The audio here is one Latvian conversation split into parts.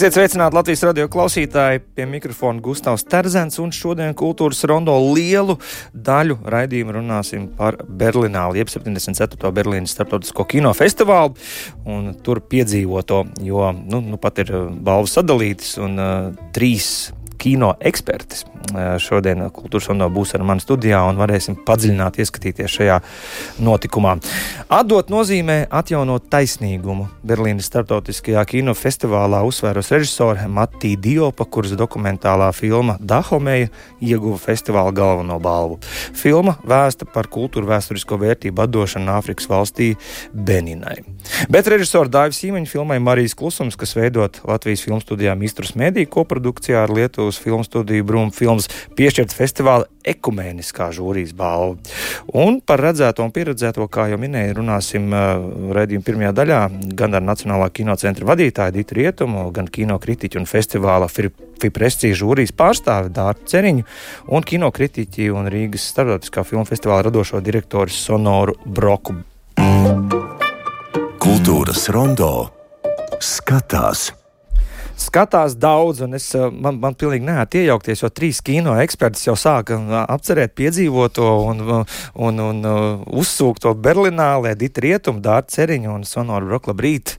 Esiet sveicināti Latvijas radio klausītāji, pie mikrofona Gustavs Terzens, un šodien kultūras rondo lielu daļu raidījumu runāsim par Berlināli, jeb 74. Berlīnas starptautisko kinofestivālu, un tur piedzīvoto, jo nu, nu pat ir balvas sadalītas, un uh, trīs kino ekspertis. Šodien Kultūras Rondo būs ar mani studijā un varēsim padziļināt, ieskatīties šajā notikumā. Atdot nozīmē atjaunot taisnīgumu. Berlīnas starptautiskajā kinofestivālā uzsvēros režisore Matija Diopa, kuras dokumentālā filma Dahomeja ieguva festivāla galveno balvu. Filma vēsta par kultūra vēsturisko vērtību atdošanu Āfrikas valstī Beninai. Bet režisora Dāvis Sīmeņa filmai Marijas Klusums, kas veidot Latvijas filmu studijā Mistrus Mēdī koprodukcijā ar Lietuvas filmu studiju Brūmu filmas piešķirts festivāla ekumēniskā žūrijas balva. Un par redzēto un pieredzēto, kā jau minēju, runāsim uh, redzījuma pirmajā daļā gan ar Nacionālā kinocentra vadītāju Dītu Rietumu, gan kinokritiķu un festivāla Fiprescija žūrijas pārstāvi Dārtu Ceriņu un kinokritiķi un Rīgas starptautiskā filmu festivāla radošo direktoru Sonoru Broku. Kultūras rondo skatās skatās daudz, un es, eh, man, man pilnīgi neētu iejaukties, jo trīs kino eksperti jau sāka uh, apcerēt piedzīvoto un, uh, un, un, un uh, uzsūkt to Berlinālē, Dita Rietumu, Dārta Ceriņu un Sonoru Brokla Brītu.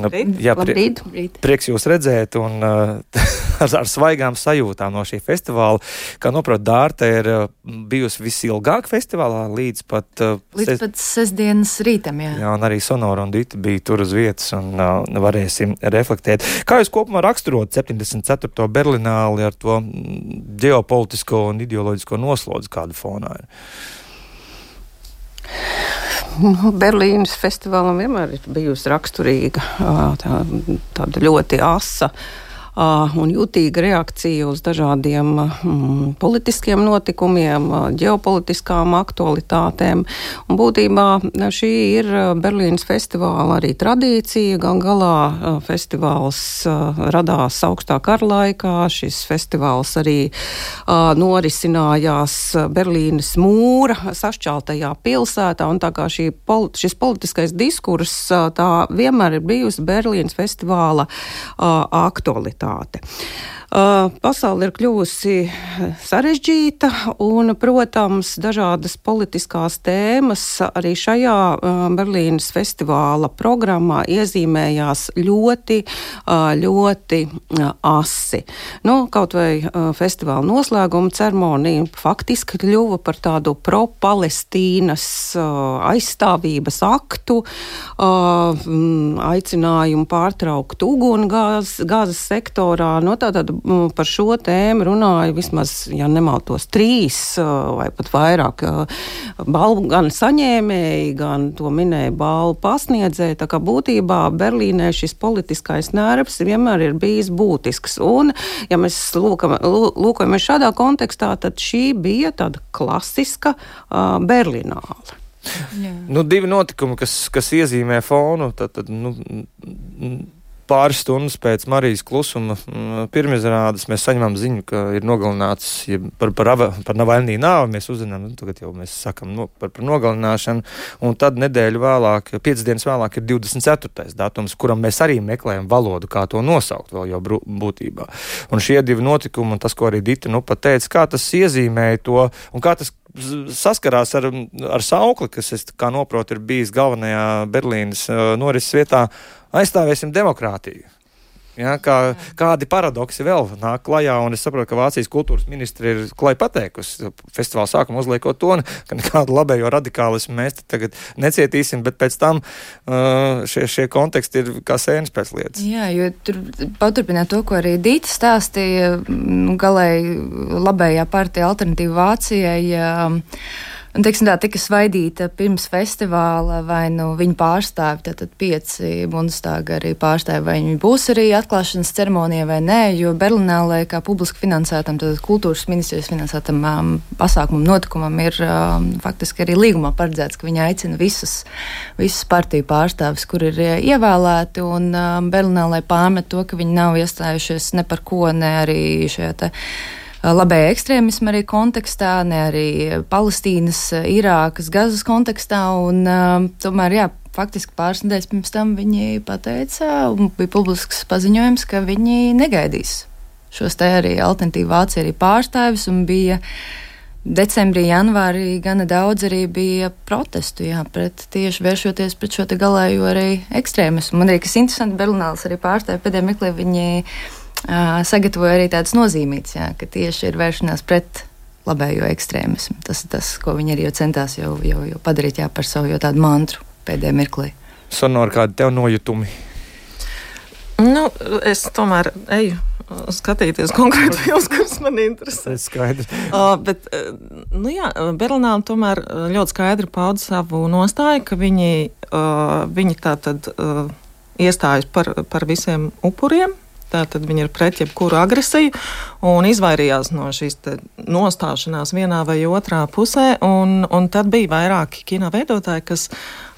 Labrīt. Jā, prie, Labrīt. prieks jūs redzēt un uh, ar, ar svaigām sajūtām no šī festivāla. Kā noprot, Dārta ir uh, bijusi visilgāk festivālā līdz pat, uh, līdz ses... pat sestdienas rītam. Jā. jā, un arī Sonora un Dita bija tur uz vietas un uh, varēsim reflektēt. Kā jūs kopumā raksturot 74. Berlināli ar to mm, ģeopolitisko un ideoloģisko noslodzi, kāda fonā ir? Nu, Berlīnas festivālam vienmēr ir bijusi raksturīga tā, tāda ļoti asa un jutīga reakcija uz dažādiem mm, politiskiem notikumiem, ģeopolitiskām aktualitātēm. Un būtībā šī ir Berlīnas festivāla arī tradīcija. Gan galā festivāls radās augstā kara laikā. Šis festivāls arī norisinājās Berlīnas mūra sašķeltajā pilsētā. Un tā kā šī, šis politiskais diskurss tā vienmēr ir bijusi Berlīnas festivāla aktualitāte aktivitāte. Uh, pasaule ir kļuvusi sarežģīta, un, protams, dažādas politiskās tēmas arī šajā uh, Berlīnas festivāla programmā iezīmējās ļoti, uh, ļoti asi. Nu, kaut vai festivāla noslēguma ceremonija faktiski kļuva par tādu pro-Palestīnas aizstāvības aktu, aicinājumu pārtraukt uguni sektorā. No, tātad, Mm, par šo tēmu runāja vismaz, ja nemaltos, trīs vai pat vairāk balvu gan saņēmēji, gan to minēja balvu pasniedzēji. Tā kā būtībā Berlīnē šis politiskais nervs vienmēr ir bijis būtisks. Un, ja mēs lūkam, lūkojamies šādā kontekstā, tad šī bija tāda klasiska uh, Berlināla. Jā. Nu, divi notikumi, kas, kas iezīmē fonu. Tad, tad, nu, pāris stundas pēc Marijas klusuma mm, pirmizrādes mēs saņemam ziņu, ka ir nogalināts ja par, par, ava, par Navaļnī nāvi. Mēs uzzinām, nu, tagad jau mēs sakam no, par, par nogalināšanu, un tad nedēļu vēlāk, piecas dienas vēlāk ir 24. datums, kuram mēs arī meklējam valodu, kā to nosaukt vēl jau būtībā. Un šie divi notikumi, un tas, ko arī Dita nu pat teica, kā tas iezīmēja to, un kā tas saskarās ar, ar saukli, kas, es, kā noprotu, ir bijis galvenajā Berlīnas uh, norises vietā aizstāvēsim demokrātiju. Ja, kā, kādi paradoksi vēl nāk klajā, un es saprotu, ka Vācijas kultūras ministri ir klajā pateikusi festivāla sākumā uzliekot to, ka nekādu labējo radikālismu mēs tagad necietīsim, bet pēc tam uh, šie, šie konteksti ir kā sēnes pēc lietas. Jā, jo tur paturpināt to, ko arī Dīta stāstīja, galēji labējā partija alternatīva Vācijai. Uh, Un, teiksim, tā tika svaidīta pirms festivāla, vai nu viņa pārstāvi, tātad pieci Bundestāga arī pārstāvi, vai viņi būs arī atklāšanas ceremonija vai nē, jo Berlinālē kā publiski finansētam, tad kultūras ministrijas finansētam um, pasākumam, notikumam ir um, faktiski arī līgumā paredzēts, ka viņi aicina visus, visus partiju pārstāvis, kur ir uh, ievēlēti, un um, Berlinālē pārmet to, ka viņi nav iestājušies ne par ko, ne arī šajā te labējā ekstrēmisma arī kontekstā, ne arī Palestīnas, Irākas, Gazas kontekstā. Un, tomēr, jā, faktiski pāris nedēļas pirms tam viņi pateica, un bija publisks paziņojums, ka viņi negaidīs šos te arī alternatīvu vācu arī pārstāvis un bija. Decembrī, janvārī gana daudz arī bija protestu jā, pret tieši vēršoties pret šo galējo arī ekstrēmismu. Man arī kas interesanti, Berlīnāls arī pārstāvja pēdējā meklē, viņi uh, sagatavoja arī tādas nozīmītas, jā, ka tieši ir vēršanās pret labējo ekstrēmismu. Tas ir tas, ko viņi arī jau centās jau, jau, jau padarīt jā, par savu tādu mantru pēdējā mirklī. Sonora, kādi tev nojutumi? Nu, es tomēr eju skatīties konkrēti filmas, kuras man interesē. Tas ir skaidrs. Uh, bet, nu jā, Berlīnā tomēr ļoti skaidri pauda savu nostāju, ka viņi, uh, viņi tā tad uh, iestājas par, par visiem upuriem, Tātad viņi ir pret jebkuru agresiju un izvairījās no šīs nostāšanās vienā vai otrā pusē. Un, un tad bija vairāki kino veidotāji, kas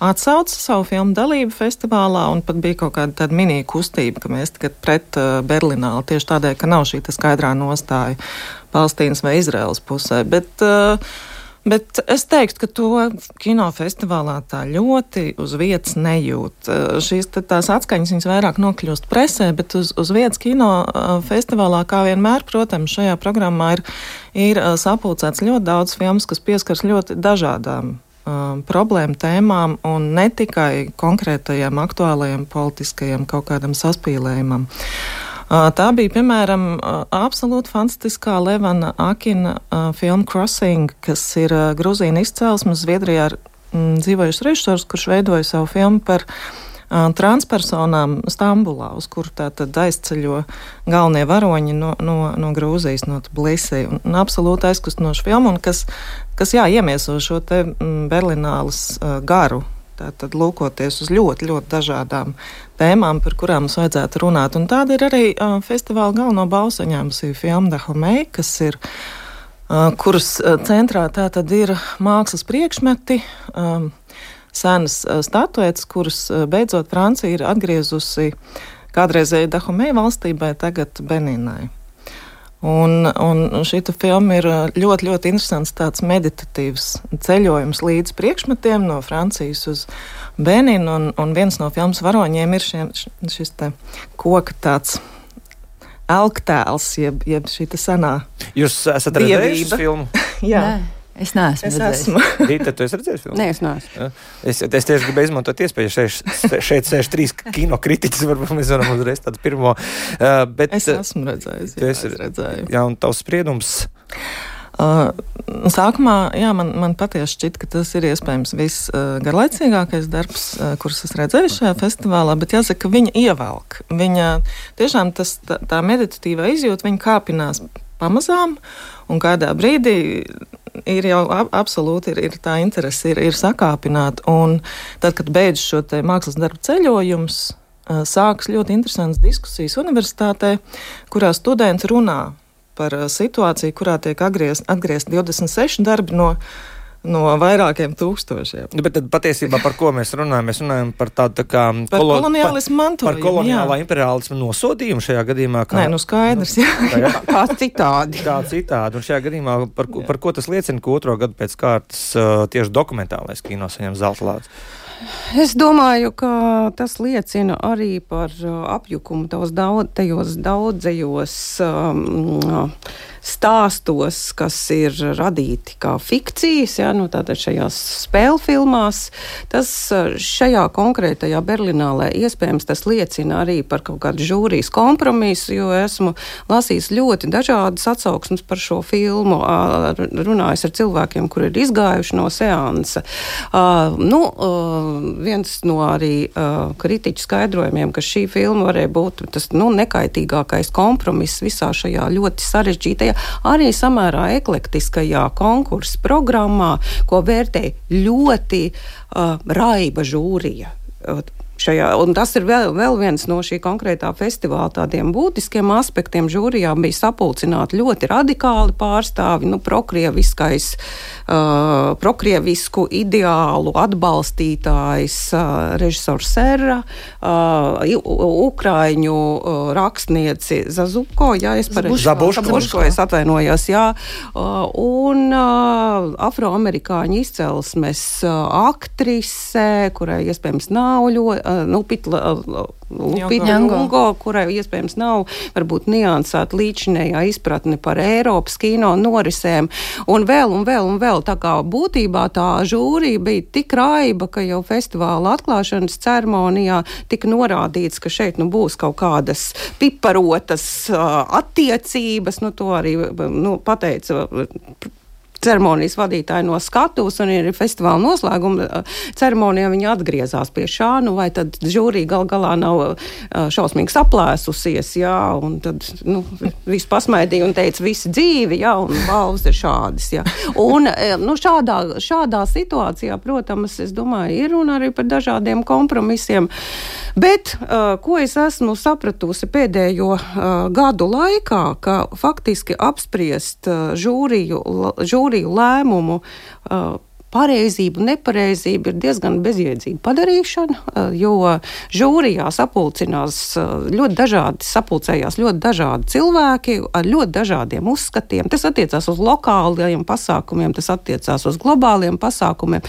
atsauca savu filmu dalību festivālā, un pat bija kaut kāda mini kustība, ka mēs tagad pret uh, Berlinālu tieši tādēļ, ka nav šī skaidrā nostāja Palestīnas vai Izraels pusē. Bet, uh, Bet es teiktu, ka to kinofestivālā tā ļoti uz vietas nejūt. Eh, šīs tās atskaņas viņas vairāk nokļūst presē, bet uz, uz vietas kinofestivālā, kā vienmēr, protams, šajā programmā ir, ir eh, sapulcēts ļoti daudz filmas, kas pieskars ļoti dažādām problēmu tēmām un ne tikai konkrētajam aktuālajam politiskajam kaut kādam saspīlējumam. Tā bija, piemēram, absolūti fantastiskā Levana Akina filma Crossing, kas ir Gruzīna izcelsmes Zviedrijā dzīvojušs režisors, kurš veidoja savu filmu par transpersonām Stambulā, uz kuru tātad aizceļo galvenie varoņi no, no, no Grūzijas, no Tbilisī. Un absolūti aizkustinoša filma, un kas, kas jā, iemieso šo te Berlinālas garu Tātad lūkoties uz ļoti, ļoti dažādām tēmām, par kurām mums vajadzētu runāt. Un tāda ir arī uh, festivāla galveno balsu saņēmusi filma Dahomei, kas ir, uh, kuras centrā tātad ir mākslas priekšmeti. Um, Senas uh, statuetes, kuras uh, beidzot Francija ir atgriezusi kādreizēji Dahomei valstībai, tagad Beninai. Un, un šī filma ir ļoti, ļoti interesants tāds meditatīvs ceļojums līdz priekšmetiem no Francijas uz Beninu. Un, un viens no filmas varoņiem ir šie, šis koka tāds elktēls, jeb, jeb šī senā. Jūs esat redzējuši filmu? Jā. Nē. Es neesmu. Es esmu. Rīta, tu esi redzējis filmu? Nē, es neesmu. Ja? Es, es tieši gribēju izmantot iespēju. Šeit, šeit sēž trīs kino kritiķis. Varbūt mēs varam uzreiz tādu pirmo. Uh, bet, es esmu redzējis. Jā, es redzēju. Jā, un tavs spriedums. Uh, sākumā jā, man, man patiesi šķiet, ka tas ir iespējams visgarlaicīgākais uh, darbs, uh, kurus es redzēju šajā festivālā, bet jāsaka, ka viņa ievelk. Viņa tiešām tas, tā, tā meditatīvā izjūta, viņa kāpinās pamazām, un kādā brīdī ir jau absolūti ir, ir tā interese, ir, ir sakāpināta. Un tad, kad beidzas šo mākslas darbu ceļojums, sākas ļoti interesantas diskusijas universitātē, kurā studenti runā par situāciju, kurā tiek atgriezt, atgriezt 26 darbi no no vairākiem tūkstošiem. Nu, bet tad patiesībā par ko mēs runājam? Mēs runājam par tādu tā kā par kolo, koloniālismu mantojumu. Par koloniālā imperiālismu nosodījumu šajā gadījumā. Kā, Nē, nu skaidrs, jā. jā. kā citādi. Kā citādi. Un šajā gadījumā par, par ko tas liecina, ka otro gadu pēc kārtas uh, tieši dokumentālais kino saņem zelta lācis? Es domāju, ka tas liecina arī par uh, apjukumu daudz, tajos daudzajos um, stāstos, kas ir radīti kā fikcijas, ja, nu, tātad šajās spēļu filmās. Tas šajā konkrētajā Berlīnālē iespējams tas liecina arī par kaut kādu žūrijas kompromisu, jo esmu lasījis ļoti dažādas atsauksmes par šo filmu, runājis ar cilvēkiem, kuri ir izgājuši no seansa. Nu, viens no arī kritiķu skaidrojumiem, ka šī filma varēja būt tas nu, nekaitīgākais kompromiss visā šajā ļoti sarežģītajā arī samērā eklektiskajā konkursu programmā, ko vērtē ļoti uh, raiba žūrija. Uh, šajā. Un tas ir vēl, vēl viens no šī konkrētā festivāla tādiem būtiskiem aspektiem. Žūrijā bija sapulcināti ļoti radikāli pārstāvi, nu, prokrieviskais, uh, prokrievisku ideālu atbalstītājs, uh, režisors Serra, uh, Ukraiņu uh, rakstnieci Zazuko, jā, es pareizi Zabuško, es atvainojos, jā, uh, un uh, afroamerikāņu izcelsmes uh, aktrise, kurai iespējams nav ļoti, uh, nu, pitla, Lupita Lungo, kurai iespējams nav varbūt niansēta līdzinējā izpratne par Eiropas kino norisēm, un vēl un vēl un vēl. Tā kā būtībā tā žūrija bija tik raiba, ka jau festivāla atklāšanas ceremonijā tika norādīts, ka šeit nu, būs kaut kādas piparotas uh, attiecības, nu to arī nu, pateica ceremonijas vadītāji no skatuves, un arī festivāla noslēguma uh, ceremonijā viņi atgriezās pie šā, nu vai tad žūrija gal galā nav uh, šausmīgi saplēsusies, jā, un tad, nu, viss pasmaidīja un teica, visi dzīvi, jā, un balvas ir šādas, jā. Un, uh, nu, šādā, šādā situācijā, protams, es domāju, ir un arī par dažādiem kompromisiem, bet, ko es esmu sapratusi pēdējo gadu laikā, ka faktiski apspriest žūriju, žūriju jūriju lēmumu. Uh, pareizība, nepareizība ir diezgan bezjēdzīga padarīšana, uh, jo žūrijā sapulcinās uh, ļoti dažādi, sapulcējās ļoti dažādi cilvēki ar ļoti dažādiem uzskatiem. Tas attiecās uz lokāliem pasākumiem, tas attiecās uz globāliem pasākumiem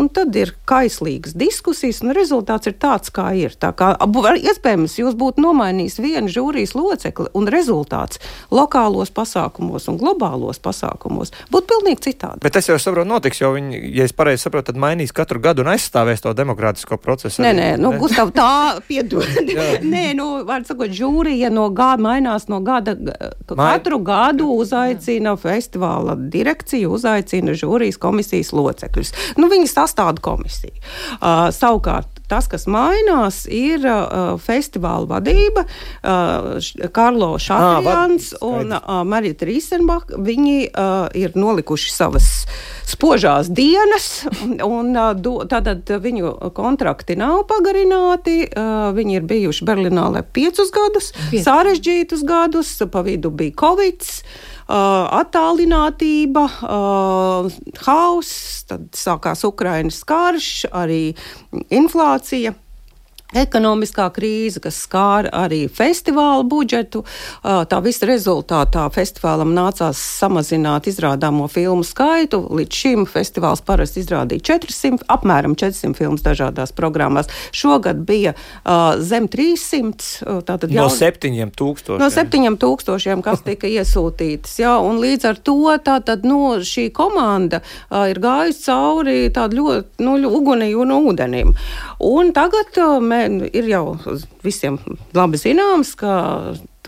un tad ir kaislīgas diskusijas, un rezultāts ir tāds, kā ir. Tā kā, iespējams, jūs būtu nomainījis vienu žūrijas locekli, un rezultāts lokālos pasākumos un globālos pasākumos būtu pilnīgi citādi. Bet tas jau saprotu, notiks, jo viņi, ja es pareizi saprotu, tad mainīs katru gadu un aizstāvēs to demokrātisko procesu. Nē, nē, nu, ne? Gustav, tā piedod. nē, nu, var sakot, žūrija no gada mainās no gada. Katru gadu uzaicina festivāla direkcija, uzaicina žūrijas komisijas locekļus. Nu, viņas sastāda komisija. Uh, savukārt, tas, kas mainās, ir uh, festivāla vadība. Uh, Karlo Šafjans ah, un uh, Marita Rīsenbach, viņi uh, ir nolikuši savas spožās dienas, un, un uh, do, tātad viņu kontrakti nav pagarināti. Uh, viņi ir bijuši Berlīnā piecus gadus, Piec. sarežģītus gadus, pa vidu bija Covid. Uh, attālinātība, uh, hauss, tad sākās Ukrainas karš, arī inflācija ekonomiskā krīze, kas skāra arī festivāla budžetu. Tā visa rezultātā festivālam nācās samazināt izrādāmo filmu skaitu. Līdz šim festivāls parasti izrādīja 400, apmēram 400 filmas dažādās programmās. Šogad bija uh, zem 300. Tātad no jaun... 7000. No 7000, kas tika iesūtītas. Jā, un līdz ar to tātad, nu, šī komanda uh, ir gājusi cauri tādu ļoti nu, ugunī un ūdenim. Un tagad uh, mēs ir jau visiem labi zināms, ka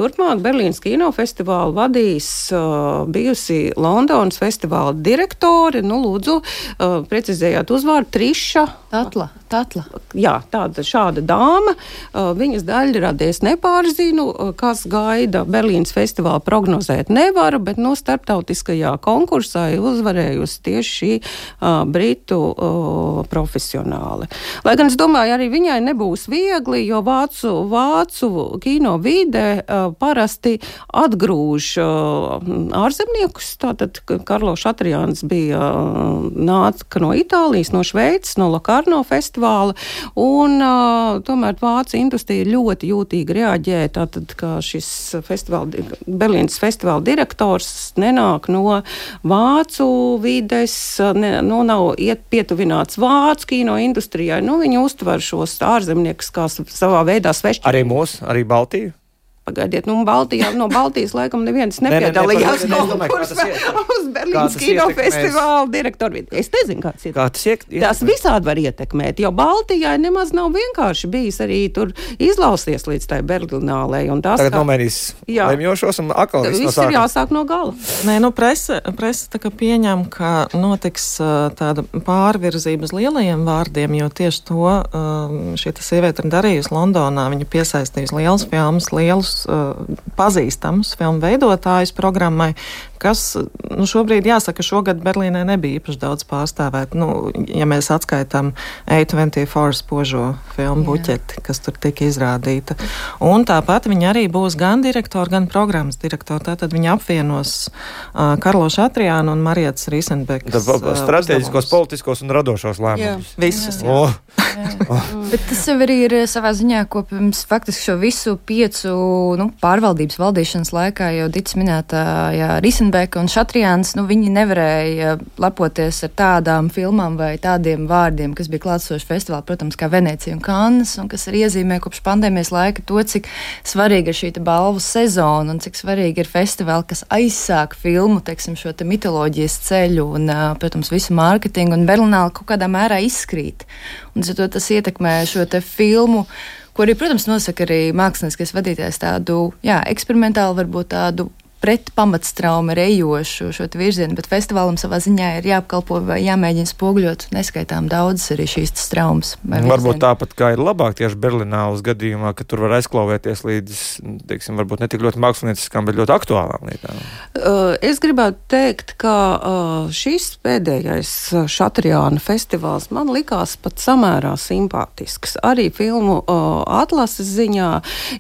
Turpmāk Berlīnas kinofestivālu vadīs uh, bijusi Londonas festivāla direktore. Nu, lūdzu, uh, precizējāt uzvārdu Triša. Tatla. Tatla. Jā, tāda šāda dāma. Uh, viņas daļradies nepārzinu, uh, kas gaida Berlīnas festivāla prognozēt nevaru, bet no nu, starptautiskajā konkursā ir uzvarējusi tieši šī uh, britu uh, profesionāle. Lai gan es domāju, arī viņai nebūs viegli, jo vācu, vācu kino vide uh, parasti atgrūž ārzemniekus. Tātad Karlo Šatrijāns bija nāca no Itālijas, no Šveices, no Lokarno festivāla, un tomēr Vācu industrija ļoti jūtīgi reaģē, tātad, ka šis festivāla, Berlīnas festivāla direktors nenāk no Vācu vides, ne, nu, nav iet pietuvināts Vācu kino industrijai, nu, viņi uztver šos ārzemniekus kā savā veidā svešķi. Arī mūsu, arī Baltiju? Pagaidiet, nu, Baltijā, no Baltijas laikam neviens nepiedalījās konkursā uz Berlīnas kinofestivāla direktoru. Es nezinu, kāds ir. Kā tas, iek, tas visādi var ietekmēt, jo Baltijai nemaz nav vienkārši bijis arī tur izlausties līdz tai Berlinālei. Tagad kā... nomainīs lemjošos un atkal viss, viss no ir jāsāk no gala. Nē, nu, presa, presa tā kā pieņem, ka notiks tāda pārvirzība uz lielajiem vārdiem, jo tieši to šī sieviete ir darījusi Londonā. Viņa piesaistījusi lielas filmas, lielus pazīstamus filmu veidotājus programmai, kas nu, šobrīd jāsaka, šogad Berlīnē nebija īpaši daudz pārstāvēt. Nu, ja mēs atskaitām A24 spožo filmu buķeti, kas tur tika izrādīta. Un tāpat viņi arī būs gan direktori, gan programmas direktori. Tātad viņi apvienos uh, Karlo Šatriānu un Marietas Rīsenbekas. Uh, strateģiskos, politiskos un radošos lēmumus. Visus. Jā. Oh. Bet tas jau arī ir savā ziņā, ko pirms faktiski šo visu piecu nu, pārvaldības valdīšanas laikā jau Dits minētā Risenbeka un Šatriāns, nu, viņi nevarēja lepoties ar tādām filmām vai tādiem vārdiem, kas bija klātsoši festivālā, protams, kā Venecija un Kannas, un kas arī iezīmē kopš pandēmijas laika to, cik svarīga ir šī balvu sezona un cik svarīgi ir festivāli, kas aizsāk filmu, teiksim, šo te mitoloģijas ceļu un, protams, visu mārketingu, un Berlināli kaut kādā mērā izkrīt. Un tas ietekmē šo filmu, ko arī, protams, nosaka arī mākslinieckais vadītājs tādu, jā, eksperimentālu, varbūt tādu pret pamatstraumu ejošu šo virzienu, bet festivālam savā ziņā ir jāapkalpo vai jāmēģina spoguļot neskaitām daudzas arī šīs traumas. Varbūt tāpat kā ir labāk tieši Berlīnālas gadījumā, ka tur var aizklauvēties līdz, teiksim, varbūt ne tik ļoti mākslinieckām, bet ļoti aktuālām lietām. Uh, es gribētu teikt, ka uh, šis pēdējais Šatriāna festivāls man likās pat samērā simpātisks. Arī filmu uh, atlases ziņā,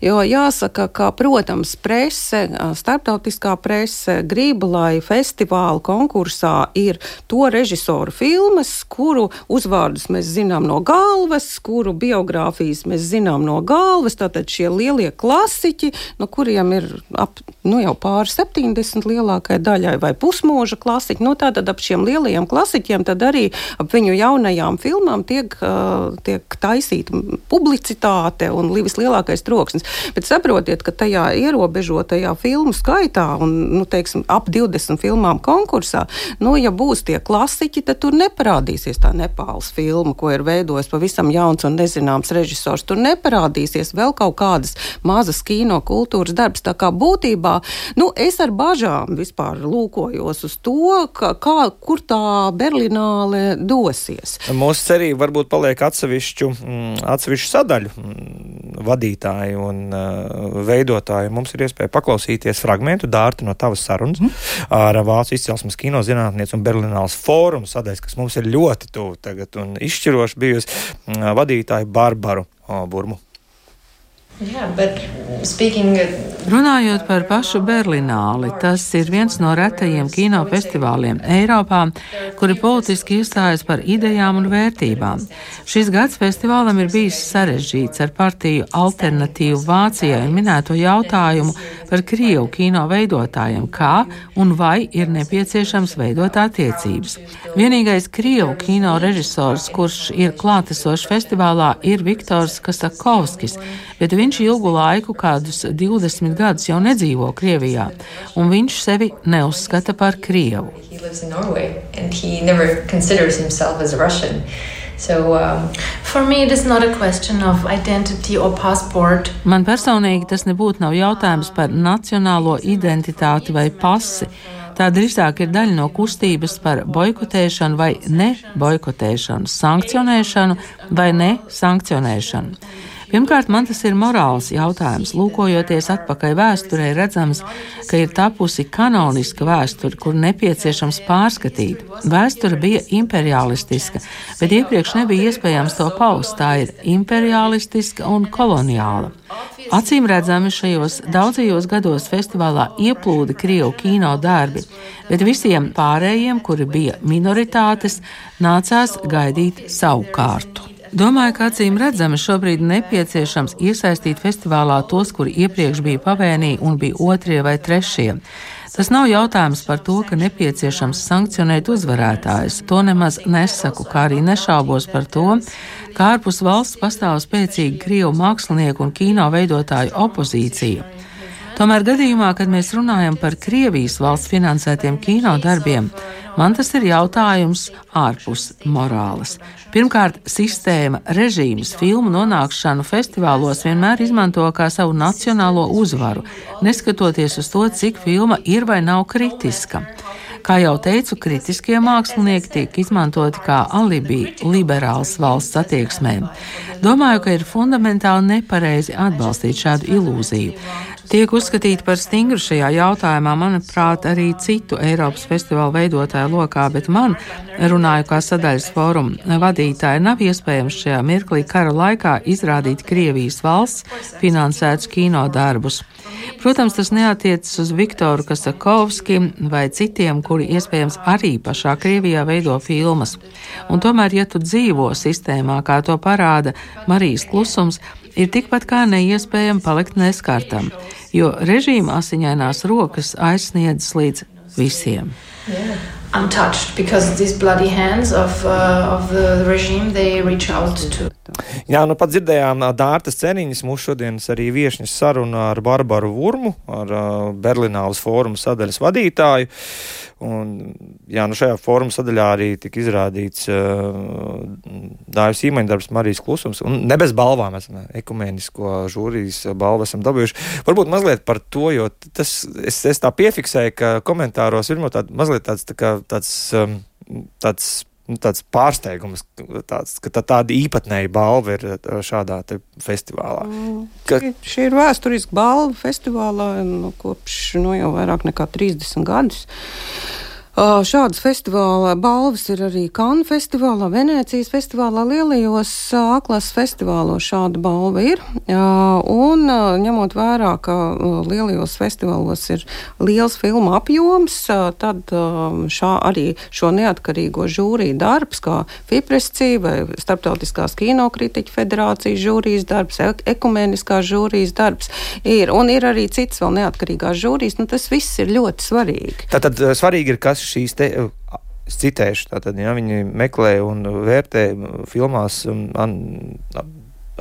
jo jāsaka, ka, protams, prese, starptautiskā starptautiskā prese grib, lai festivāla konkursā ir to režisoru filmas, kuru uzvārdus mēs zinām no galvas, kuru biogrāfijas mēs zinām no galvas. Tātad šie lielie klasiķi, no kuriem ir ap, nu, jau pāri 70 lielākai daļai vai pusmoža klasiķi. Nu, tātad ap šiem lielajiem klasiķiem tad arī ap viņu jaunajām filmām tiek, uh, tiek taisīta publicitāte un vislielākais troksnis. Bet saprotiet, ka tajā ierobežotajā filmu skaitā gadā un nu, teiksim, ap 20 filmām konkursā, nu, ja būs tie klasiķi, tad tur neparādīsies tā Nepāles filma, ko ir veidojis pavisam jauns un nezināms režisors. Tur neparādīsies vēl kaut kādas mazas kino kultūras darbs. Tā kā būtībā nu, es ar bažām vispār lūkojos uz to, ka, kā, kur tā Berlināle dosies. Mūsu cerība varbūt paliek atsevišķu, mm, atsevišķu sadaļu mm, vadītāju un uh, veidotāju. Mums ir iespēja paklausīties fragmentu Dārta, no tavas sarunas mm. ar Vācu izcelsmes kinozinātnieci un Berlīnāls fórumu sadaļas, kas mums ir ļoti tuvu tagad un izšķiroši bijusi mm, vadītāju Barbaru Burmu. Runājot par pašu Berlināli, tas ir viens no retajiem kinofestivāliem Eiropā, kuri politiski iestājas par idejām un vērtībām. Šis gads festivālam ir bijis sarežģīts ar partiju alternatīvu Vācijai un minēto jautājumu par Krievu kino veidotājiem, kā un vai ir nepieciešams veidot attiecības. Vienīgais Krievu kino režisors, kurš ir klātesošs festivālā, ir Viktors Kasakovskis, bet viņš ilgu laiku, kādus 20 gadus, jau nedzīvo Krievijā, un viņš sevi neuzskata par Krievu. So, um, Man personīgi tas nebūtu nav jautājums par nacionālo identitāti vai pasi. Tā drīzāk ir daļa no kustības par boikotēšanu vai neboikotēšanu, sankcionēšanu vai nesankcionēšanu. Pirmkārt, man tas ir morāls jautājums. Lūkojoties atpakaļ vēsturē, redzams, ka ir tapusi kanoniska vēsture, kur nepieciešams pārskatīt. Vēsture bija imperialistiska, bet iepriekš nebija iespējams to paust. Tā ir imperialistiska un koloniāla. Acīm redzami šajos daudzajos gados festivālā ieplūda Krievu kino darbi, bet visiem pārējiem, kuri bija minoritātes, nācās gaidīt savu kārtu. Domāju, ka acīm redzami šobrīd nepieciešams iesaistīt festivālā tos, kuri iepriekš bija pavēnī un bija otrie vai trešie. Tas nav jautājums par to, ka nepieciešams sankcionēt uzvarētājus. To nemaz nesaku, kā arī nešaubos par to, ka ārpus valsts pastāv spēcīga krievu mākslinieku un kino veidotāju opozīcija. Tomēr gadījumā, kad mēs runājam par Krievijas valsts finansētiem kino darbiem, man tas ir jautājums ārpus morāles. Pirmkārt, sistēma, režīms filmu nonākšanu festivālos vienmēr izmanto kā savu nacionālo uzvaru, neskatoties uz to, cik filma ir vai nav kritiska. Kā jau teicu, kritiskie mākslinieki tiek izmantoti kā alibi liberāls valsts attieksmēm. Domāju, ka ir fundamentāli nepareizi atbalstīt šādu ilūziju. Tiek uzskatīti par stingru šajā jautājumā, manuprāt, arī citu Eiropas festivālu veidotāju lokā, bet man, runāju kā sadaļas fóruma vadītāja, nav iespējams šajā mirklī kara laikā izrādīt Krievijas valsts finansētus kino darbus. Protams, tas neatiecas uz Viktoru Kasakovski vai citiem, kuri iespējams arī pašā Krievijā veido filmas. Un tomēr, ja tu dzīvo sistēmā, kā to parāda Marijas klusums, ir tikpat kā neiespējami palikt neskartam, jo režīma asiņainās rokas aizsniedzas līdz visiem. Yeah. Untouched because these bloody hands of, uh, of the regime they reach out to. Jā, nu pat dzirdējām Dārtas ceniņas, mūsu šodienas arī viešņas saruna ar Barbaru Vurmu, ar uh, Berlinālas fóruma sadaļas vadītāju. Un, jā, nu šajā fóruma sadaļā arī tika izrādīts uh, Dāvis īmeņdarbs Marijas klusums, un ne bez balvām esam ekumēnisko žūrijas balvu esam dabūjuši. Varbūt mazliet par to, jo tas, es, es tā piefiksēju, ka komentāros ir mazliet tāds, tā kā, tāds, um, tāds nu, tāds pārsteigums, tāds, ka tā, tāda īpatnēja balva ir uh, šādā festivālā. Mm. Ka... Šī ir vēsturiska balva festivālā nu, kopš nu, jau vairāk nekā 30 gadus. Šādas festivāla balvas ir arī Kanu festivālā, Venecijas festivālā, lielajos A-klases festivālos šāda balva ir. Un ņemot vērā, ka lielajos festivālos ir liels filmu apjoms, tad šā, arī šo neatkarīgo žūriju darbs, kā FIPRESCI vai Starptautiskās kinokritiķu federācijas žūrijas darbs, ekumeniskās žūrijas darbs ir, un ir arī cits vēl neatkarīgās žūrijas, nu tas viss ir ļoti svarīgi. Tātad svarīgi ir, kas šīs te, es citēšu, tātad, ja viņi meklē un vērtē filmās um, an,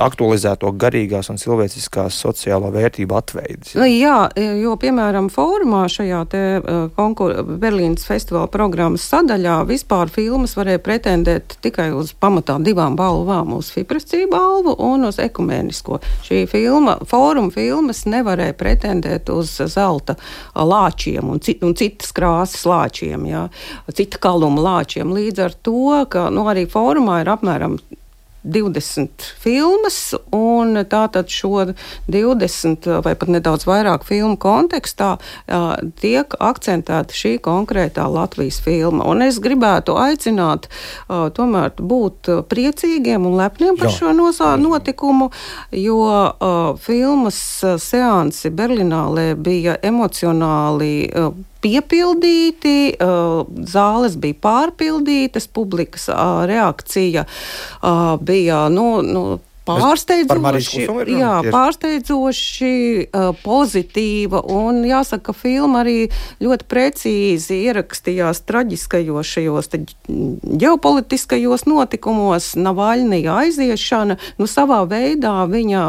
aktualizēto garīgās un cilvēciskās sociālo vērtību atveids. Nu, jā, jo, piemēram, fórumā šajā te uh, konkur Berlīnas festivāla programmas sadaļā vispār filmas varēja pretendēt tikai uz pamatā divām balvām - uz Fiprescī balvu un uz ekumēnisko. Šī filma, fóruma filmas nevarēja pretendēt uz zelta lāčiem un, cit, un citas krāsas lāčiem, jā, cita kaluma lāčiem. Līdz ar to, ka nu, arī fórumā ir apmēram 20 filmas, un tātad šo 20 vai pat nedaudz vairāk filmu kontekstā uh, tiek akcentēta šī konkrētā Latvijas filma. Un es gribētu aicināt uh, tomēr būt priecīgiem un lepniem par Jā. šo nosā, notikumu, jo uh, filmas seansi Berlinālē bija emocionāli piepildīti, zāles bija pārpildītas, publikas reakcija bija nu, nu, Pārsteidzoši, jā, pārsteidzoši uh, pozitīva, un jāsaka, ka filma arī ļoti precīzi ierakstījās traģiskajos šajos ģeopolitiskajos notikumos, Navaļnija aiziešana, nu savā veidā viņa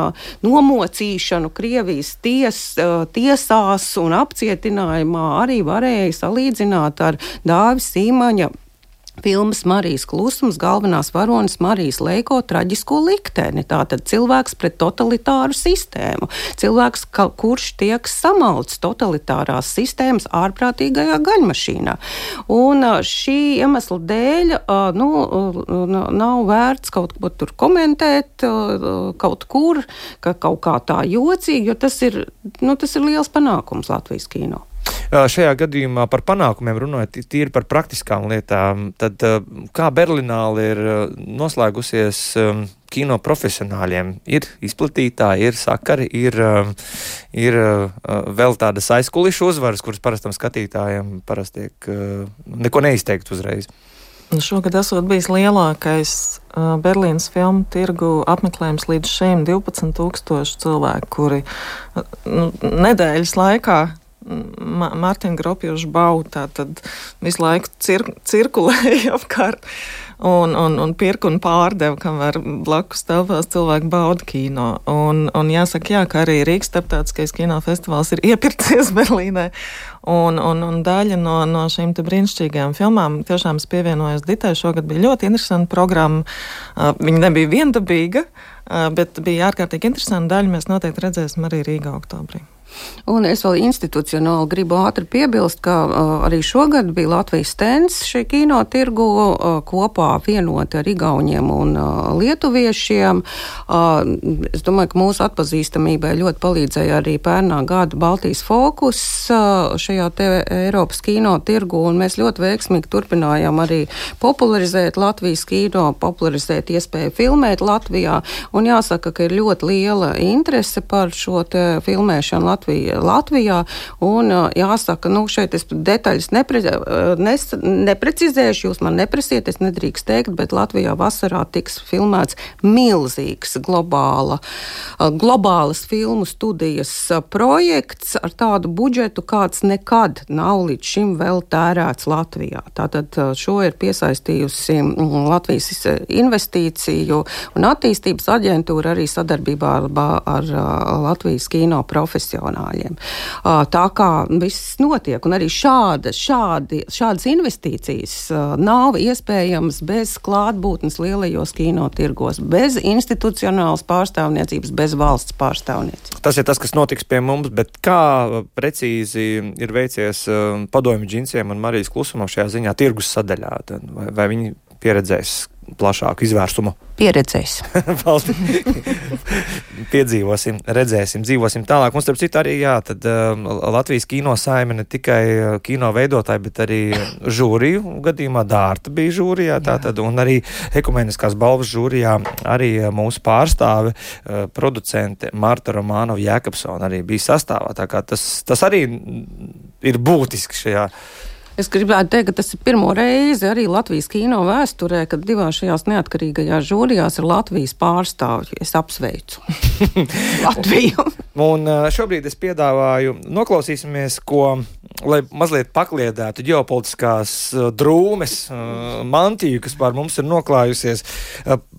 nomocīšanu Krievijas ties, uh, tiesās un apcietinājumā arī varēja salīdzināt ar Dāvis Sīmaņa Filmas Marijas klusums galvenās varonas Marijas Leiko traģisko likteni. Tātad cilvēks pret totalitāru sistēmu. Cilvēks, ka, kurš tiek samalts totalitārās sistēmas ārprātīgajā gaļmašīnā. Un šī iemesla dēļ nu, nav vērts kaut ko tur komentēt kaut kur, ka kaut kā tā jocīgi, jo tas ir, nu, tas ir liels panākums Latvijas kino. Šajā gadījumā par panākumiem runājot tīri par praktiskām lietām, tad kā Berlināla ir noslēgusies kino profesionāļiem? Ir izplatītāji, ir sakari, ir, ir vēl tādas aizkulišu uzvaras, kuras parastam skatītājam parasti tiek neko neizteikt uzreiz. Nu, šogad esot bijis lielākais Berlīnas filmu tirgu apmeklējums līdz šim - 12,000 cilvēku, kuri nu, nedēļas laikā Mārtiņa Gropjoša bauta, tad visu laiku cir cirkulēja apkārt un, un, un pirka un pārdeva, kamēr blakus telpās cilvēki bauda kino. Un, un jāsaka, jā, ka arī Rīgas starptautiskais kinofestivāls ir iepircies Berlīnē. Un, un, un daļa no, no šīm brīnišķīgajām filmām tiešām es pievienojos Ditai. Šogad bija ļoti interesanta programma. Uh, viņa nebija viendabīga, uh, bet bija ārkārtīgi interesanta daļa. Mēs noteikti redzēsim arī Rīgā oktobrī. Un es vēl institucionāli gribu ātri piebilst, ka uh, arī šogad bija Latvijas stends šī kino tirgu uh, kopā vienoti ar Igauniem un uh, Lietuviešiem. Uh, es domāju, ka mūsu atpazīstamībai ļoti palīdzēja arī pērnā gada Baltijas fokus uh, šajā Eiropas kino tirgu, un mēs ļoti veiksmīgi turpinājām arī popularizēt Latvijas kino, popularizēt iespēju filmēt Latvijā, un jāsaka, ka ir ļoti liela interese par šo filmēšanu Latvijā. Latvijā un jāsaka, nu, šeit es detaļas nepre, nes, neprecizēšu, jūs man neprasiet, es nedrīkst teikt, bet Latvijā vasarā tiks filmēts milzīgs globāla, globālas filmu studijas projekts ar tādu budžetu, kāds nekad nav līdz šim vēl tērēts Latvijā. Tātad šo ir piesaistījusi Latvijas investīciju un attīstības aģentūra arī sadarbībā ar, ar Latvijas kino profesionāļiem. Tā kā viss notiek, un arī šāda, šādi, šādas investīcijas nav iespējamas bez klātbūtnes lielajos kino tirgos, bez institucionālas pārstāvniecības, bez valsts pārstāvniecības. Tas ir tas, kas notiks pie mums, bet kā precīzi ir veicies padomju džinsiem un Marijas klusumam šajā ziņā tirgus sadaļā? Vai, vai viņi pieredzēs plašāku izvērsumu. Pieredzēs. Piedzīvosim, redzēsim, dzīvosim tālāk. Un starp citu arī, jā, tad uh, Latvijas kino saime ne tikai uh, kino veidotāji, bet arī žūriju gadījumā Dārta bija žūrijā, tātad, un arī ekumeniskās balvas žūrijā arī uh, mūsu pārstāve, uh, producente Marta Romānova Jēkabsona arī bija sastāvā. Tā kā tas, tas arī ir būtiski šajā Es gribētu teikt, ka tas ir pirmo reizi arī Latvijas kino vēsturē, kad divās šajās neatkarīgajās žūrijās ir Latvijas pārstāvji. Es apsveicu Latviju. Un šobrīd es piedāvāju noklausīsimies, ko, lai mazliet pakliedētu ģeopolitiskās drūmes mantiju, kas pār mums ir noklājusies.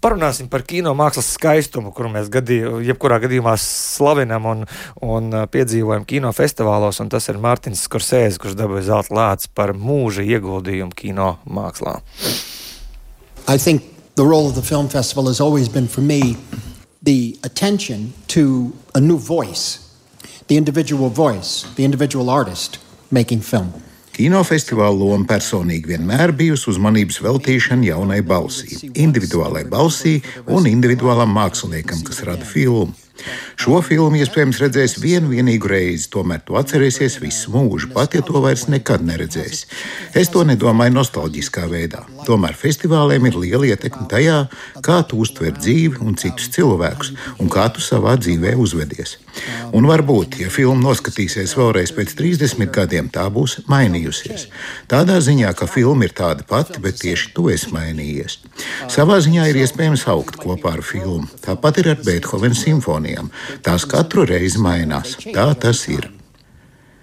Parunāsim par kino mākslas skaistumu, kuru mēs gadīju, jebkurā gadījumā slavinam un, un piedzīvojam kino festivālos, un tas ir Mārtiņš Skorsēzes, kurš dabūja zelta lācis par mūža ieguldījumu kino mākslā? I think the role of the film festival has always been for me the attention to a new voice, the individual voice, the individual artist making film. Kinofestivāla loma personīgi vienmēr bijusi uzmanības veltīšana jaunai balsī, individuālai balsī un individuālam māksliniekam, kas rada filmu. Šo filmu iespējams redzēs vienu vienīgu reizi, tomēr to atcerēsies visu mūžu, pat ja to vairs nekad neredzēs. Es to nedomāju nostalģiskā veidā. Tomēr festivāliem ir liela ietekme tajā, kā tu uztver dzīvi un citus cilvēkus, un kā tu savā dzīvē uzvedies. Un varbūt, ja filma noskatīsies vēlreiz pēc 30 gadiem, tā būs mainījusies. Tādā ziņā, ka filma ir tāda pati, bet tieši tu esi mainījies. Savā ziņā ir iespējams augt kopā ar filmu. Tāpat ir ar Beethovena simfoniju simfonijām. Tās katru reizi mainās. Tā tas ir.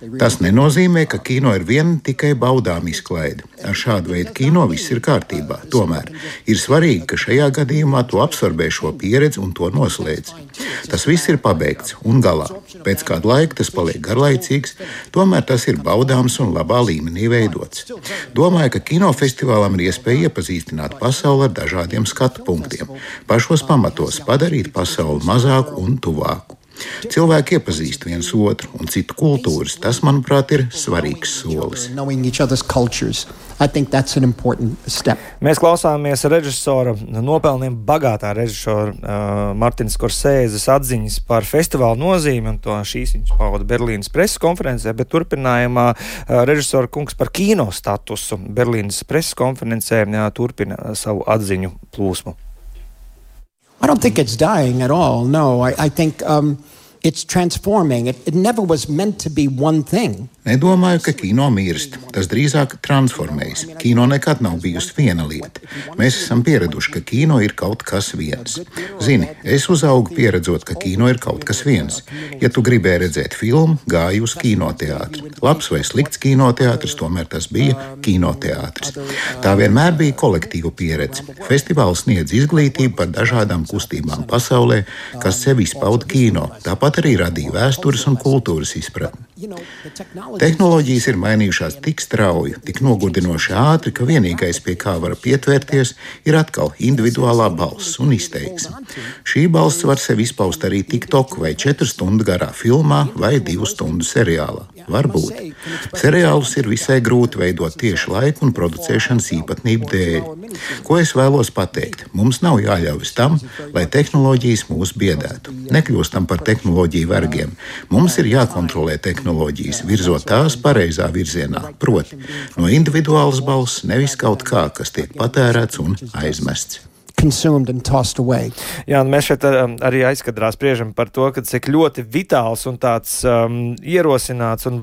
Tas nenozīmē, ka kino ir viena tikai baudām izklaide. Ar šādu veidu kino viss ir kārtībā. Tomēr ir svarīgi, ka šajā gadījumā tu absorbē šo pieredzi un to noslēdz. Tas viss ir pabeigts un galā. Pēc kāda laika tas paliek garlaicīgs, tomēr tas ir baudāms un labā līmenī veidots. Domāju, ka kinofestivālam ir iespēja iepazīstināt pasauli ar dažādiem skatu punktiem, pašos pamatos padarīt pasauli mazāku un tuvāku. Cilvēki iepazīst viens otru un citu kultūras. Tas, manuprāt, ir svarīgs solis. Mēs klausāmies režisora, nopelniem bagātā režisora uh, Martina Skorsēzes atziņas par festivālu nozīmi, un to šīs viņš pauda Berlīnas preses konferencē, bet turpinājumā uh, režisora kungs par kino statusu Berlīnas preses konferencē uh, turpina savu atziņu plūsmu. I don't think it's dying at all. No, I, I think um, it's transforming. It, it never was meant to be one thing. Nedomāju, ka kino mirst. Tas drīzāk transformējas. Kino nekad nav bijusi viena lieta. Mēs esam pieraduši, ka kino ir kaut kas viens. Zini, es uzaugu pieredzot, ka kino ir kaut kas viens. Ja tu gribēji redzēt filmu, gāji uz kinoteātri. Labs vai slikts kinoteātris, tomēr tas bija kinoteātris. Tā vienmēr bija kolektīva pieredze. Festivāls sniedz izglītību par dažādām kustībām pasaulē, kas sevi izpauda kino. Tāpat tāpat arī radīja vēstures un kultūras izpratni. Tehnoloģijas ir mainījušās tik strauji, tik nogurdinoši ātri, ka vienīgais, pie kā var pietvērties, ir atkal individuālā balss un izteiksme. Šī balss var sevi izpaust arī TikTok vai 4 stundu garā filmā vai 2 stundu seriālā. Varbūt. Seriālus ir visai grūti veidot tieši laika un producēšanas īpatnību dēļ. Ko es vēlos pateikt? Mums nav jāļaujas tam, lai tehnoloģijas mūs biedētu. Nekļūstam par tehnoloģiju vergiem. Mums ir jākontrolē tehnoloģijas, virzot tās pareizā virzienā, proti, no individuālas balss, nevis kaut kā, kas tiek patērēts un aizmests consumed and tossed away. Jā, mēs šeit um, arī aizkadrā spriežam par to, ka cik ļoti vitāls un tāds um, ierosināts un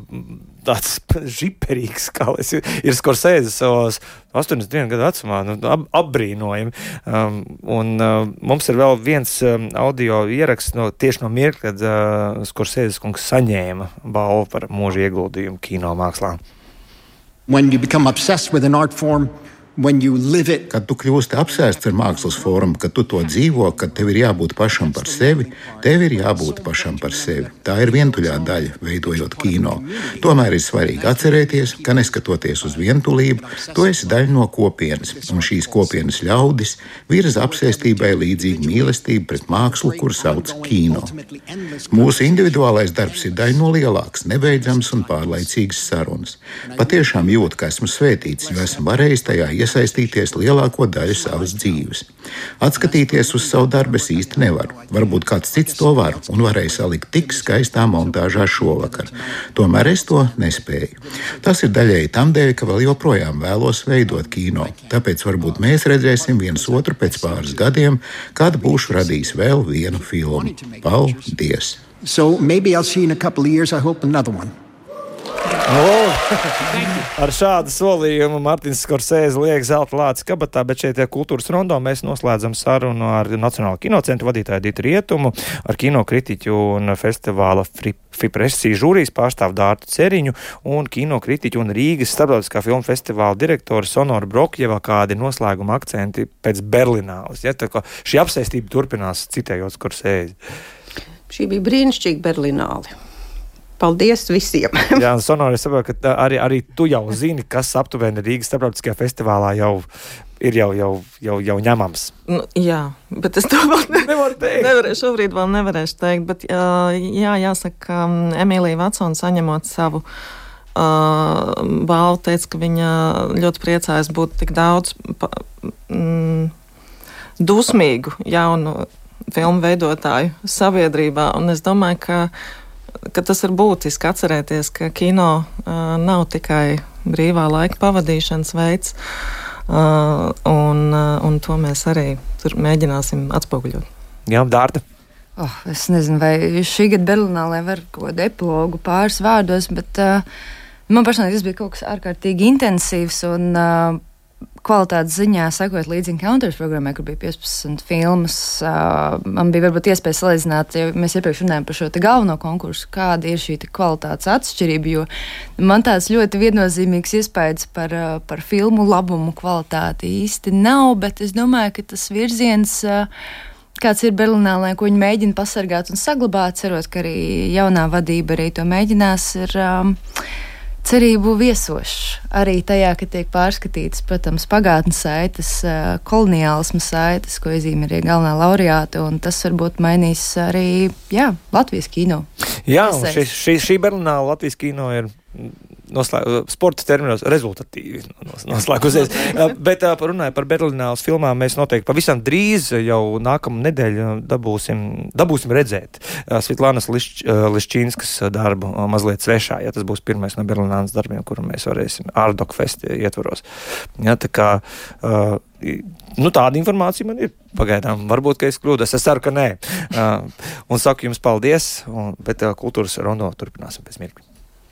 tāds žiperīgs, kā es, ir Skorsēzes savos 81 gadu vecumā, nu, ap, apbrīnojami. Um, un uh, mums ir vēl viens um, audio ieraksts no, tieši no mirkļa, kad uh, Skorsēzes kungs saņēma balvu par mūža ieguldījumu kino mākslā. When you become obsessed with an art form, Kad tu kļūsti apsēsts ar mākslas formu, kad tu to dzīvo, kad tev ir jābūt pašam par sevi, tev ir jābūt pašam par sevi. Tā ir vientuļā daļa, veidojot kino. Tomēr ir svarīgi atcerēties, ka neskatoties uz vientulību, tu esi daļa no kopienas, un šīs kopienas ļaudis virza apsēstībai līdzīgu mīlestību pret mākslu, kur sauc kino. Mūsu individuālais darbs ir daļa no lielākas, nebeidzams un pārlaicīgas sarunas. Patiešām jūtu, ka esmu svētīts, jo esmu varējis tajā iesaistīties iesaistīties lielāko daļu savas dzīves. Atskatīties uz savu darbu es īsti nevaru. Varbūt kāds cits to var un varēja salikt tik skaistā montāžā šovakar. Tomēr es to nespēju. Tas ir daļēji tam dēļ, ka vēl joprojām vēlos veidot kino. Tāpēc varbūt mēs redzēsim viens otru pēc pāris gadiem, kad būšu radījis vēl vienu filmu. Paldies! So maybe I'll see in a couple of years, I hope, another one. Oh, ar šādu solījumu Mārtiņš Skorsēze liek zelta lācis kabatā, bet šeit kultūras rondo mēs noslēdzam sarunu ar Nacionālo kinocentru vadītāju Dītu Rietumu, ar kinokritiķu un festivāla Fipresī žūrijas pārstāvu Dārtu Ceriņu un kinokritiķu un Rīgas starptautiskā filmu festivāla direktoru Sonoru Brokjeva, kādi noslēguma akcenti pēc Berlināles. Ja, šī apsēstība turpinās citējot Skorsēzi. Šī bija brīnišķīga Berlināle. Paldies visiem! Jā, Sonora, es saprotu, ka arī, arī tu jau zini, kas aptuveni Rīgas starptautiskajā festivālā jau ir jau, jau, jau, jau ņemams. Nu, jā, bet es to vēl ne, nevaru teikt. Nevarēšu, šobrīd vēl nevarēšu teikt, bet jā, jāsaka, ka Emīlija Vatsona saņemot savu. Uh, Balva teica, ka viņa ļoti priecājas būt tik daudz pa, mm, dusmīgu jaunu filmu veidotāju sabiedrībā. Un es domāju, ka ka tas ir būtiski atcerēties, ka kino uh, nav tikai brīvā laika pavadīšanas veids, uh, un, uh, un to mēs arī tur mēģināsim atspoguļot. Jā, Dārta. Oh, es nezinu, vai šī gada Berlīnā var kaut kādu epilogu pāris vārdos, bet uh, man personīgi tas bija kaut kas ārkārtīgi intensīvs. Un, uh, kvalitātes ziņā sekot līdzi Encounters programmai, kur bija 15 filmas. Uh, man bija varbūt iespēja salīdzināt, ja mēs iepriekš runājām par šo galveno konkursu, kāda ir šī kvalitātes atšķirība. Jo man tāds ļoti viennozīmīgs iespējas par, uh, par filmu labumu kvalitāti īsti nav, bet es domāju, ka tas virziens. Uh, kāds ir Berlīnē, ko viņi mēģina pasargāt un saglabāt, cerot, ka arī jaunā vadība arī to mēģinās. Ir, um, cerību viesošs. Arī tajā, ka tiek pārskatītas, protams, pagātnes saites, koloniālismu saites, ko iezīmē arī galvenā laureāta, un tas varbūt mainīs arī jā, Latvijas kino. Jā, šī, šī, šī Berlīnā Latvijas kino ir noslēg, sporta terminos rezultatīvi noslēgusies. Bet runājot par Berlīnas filmām, mēs noteikti pavisam drīz jau nākamā nedēļa dabūsim, dabūsim redzēt Svitlānas Lišč, Lišķīnskas darbu mazliet svešā, ja tas būs pirmais no Berlīnas darbiem, kuru mēs varēsim Ārdok festi ietvaros. Ja, tā kā, uh, Nu, tāda informācija man ir. Pagaidām, varbūt es kļūdos. Es ceru, ka nē. Uh, un saku jums paldies, un, bet uh, kultūras rondo turpināsim pēc mirkļa.